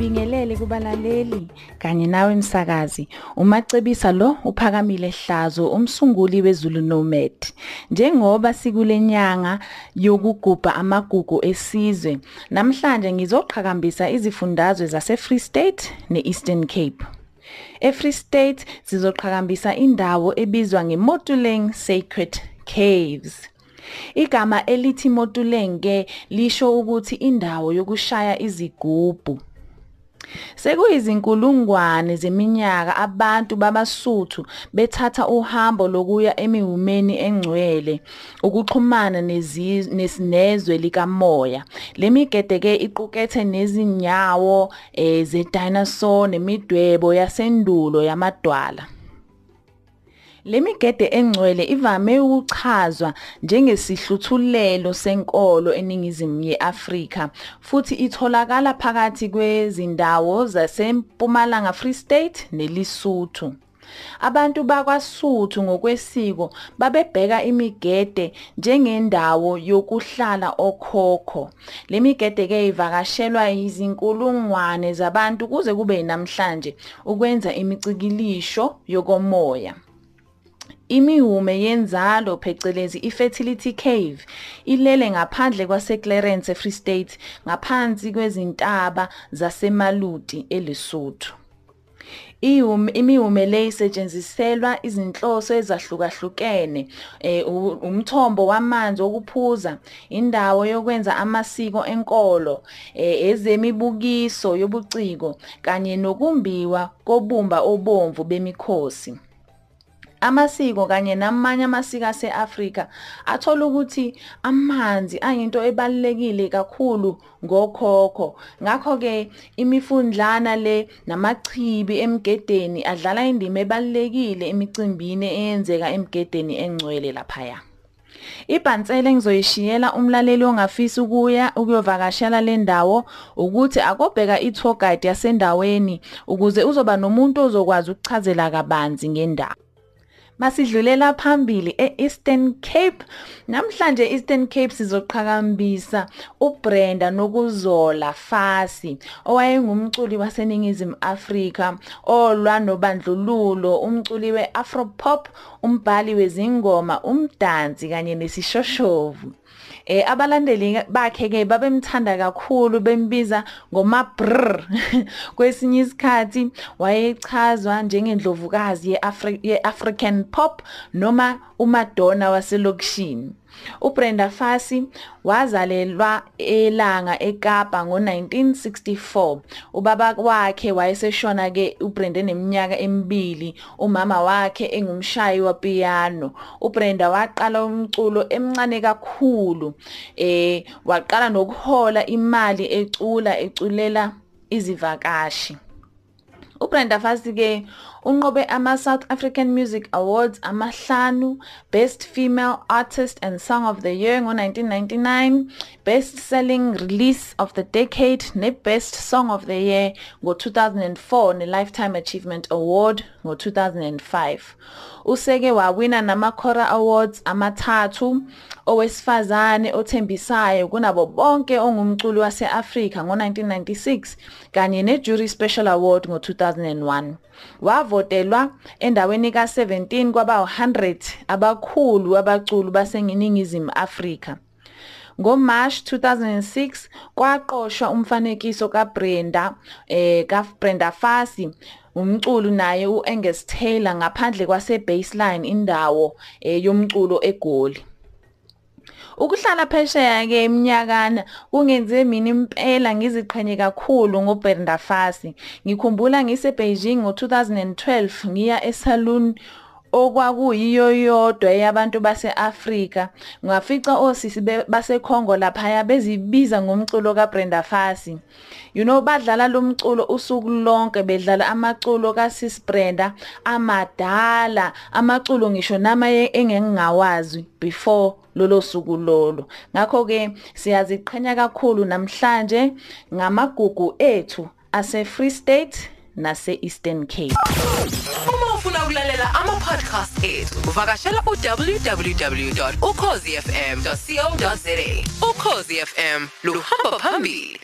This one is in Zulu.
Ngibingelele kubalaleli kanye nawe msakazi. Umacebisa lo uphakamile Hlazo umsunguli weZulu Nomad. Njengoba sikulenyanga yokugubha amagugu esizwe, namhlanje ngizoqhakambisa izifundazwe zase Free State neEastern Cape. EFree State sizoqhakambisa indawo ebizwa ngeMotuleng Sacred Caves. Igama elithi Motuleng ke lisho ukuthi indawo yokushaya izigubhu. Sekuyizinkulungwane zeminyaka abantu babaSuthu bethatha uhambo lokuya emihumeni engcwele ukuxhumana nezwe likamoya. Lemigede ke iqukethe nezinyawo eh, zedinosaur nemidwebo yasendulo yamadwala. Lemigede engcwele ivame ukuchazwa njengesihluthulelo senkolo eningizimu yeAfrika futhi itholakala phakathi kwezindawo zaseMpumalanga Free State neLesotho. Abantu bakwaSuthu ngokwesiko babebheka imigede njengendawo yokuhlala okhokho. Lemigede ke ivakashelwa izinkulungwane zabantu kuze kube namhlanje ukwenza imicikilisho yokomoya. Imihume yenzalo phecelezi ifertility cave ilele ngaphandle kwaseClarence eFree State ngaphansi kwezintaba zaseMaluti eLesotho. imihume le isetshenziselwa izinhloso ezahlukahlukene eh umthombo wamanzi okuphuza indawo yokwenza amasiko enkolo eh, ezemibukiso yobuciko kanye nokumbiwa kobumba obomvu bemikhosi amasiko kanye namanye amasiko aseAfrika athola ukuthi amanzi ayinto ebalekile kakhulu ngokhokho ngakho ke imifundlana le namachibi emgedeni adlala indima ebalekile emicimbini eyenzeka emgedeni engcwele laphaya Ibhansela engizoyishiyela umlaleli ongafisa ukuya ukuyovakashela le ndawo ukuthi akobheka i-tour guide yasendaweni ukuze uzoba nomuntu ozokwazi ukuchazela kabanzi ngendawo. Masidlulela phambili eEastern Cape. Namhlanje eEastern Cape sizoqhakambisa uBrenda nokuzola Fasi owayengumculi waseningizimu Afrika olwa nobandlululo, umculi weAfropop, umbhali wezingoma, umdansi kanye nesishoshovu. Eh abalandeli bakhe ke babemthanda kakhulu bembiza ngoma brr kwesinye isikhathi wayechazwa njengendlovukazi ye-African pop noma uMadonna waselokishini. uBrenda Fassie wazalelwa eLanga eKapa ngo1964 ubaba wakhe wayeseshona ke uBrenda neminyaka emibili umama wakhe engumshayi wapiano. uBrenda waqala umculo emncane kakhulu eh waqala nokuhola imali ecula eculela izivakashi. uBrenda Fassie ke unqobe ama South African Music Awards amahlanu Best Female Artist and Song of the Year ngo1999 Best Selling Release of the Decade ne Best Song of the Year ngo2004 ne Lifetime Achievement Award ngo2005 useke wawina nama Cora Awards amathathu owesifazane othembisayo kunabo bonke ongumculi waseAfrika ngo1996 kanye ne Jury Special Award ngo2001 wavotelwa endaweni ka17 kwaba 100 abakhulu abaculi baseningizimu Afrika. ngoMarch 2006 kwaqoshwa umfanekiso kaBrenda eh kaBrenda Fassie umculi naye uAngus Taylor ngaphandle kwase baseline indawo eh, yomculo eGoli. Ukuhlala phesheya ke eminyakana kungenze mina impela ngiziqhenye kakhulu ngoBrenda Fassie. Ngikhumbula ngise Beijing ngo2012 ngiya eSaloon okwakuyiyo yodwa yabantu baseAfrika. Ngafica osisi baseKongo lapha bezibiza ngomculo kaBrenda Fassie. You know badlala lo mculo usuku lonke bedlala amaculo kaSis Brenda amadala amaculo ngisho nama engengawazi before. Lolo suku lolo. Ngakho ke siyaziqhenya kakhulu namhlanje ngamagugu ethu ase Free State nase Eastern Cape. Uma ufuna ukulalela ama podcast ethu uvakashela uwww.ukhozifm.co.za Ukhozi FM luhamba phambili.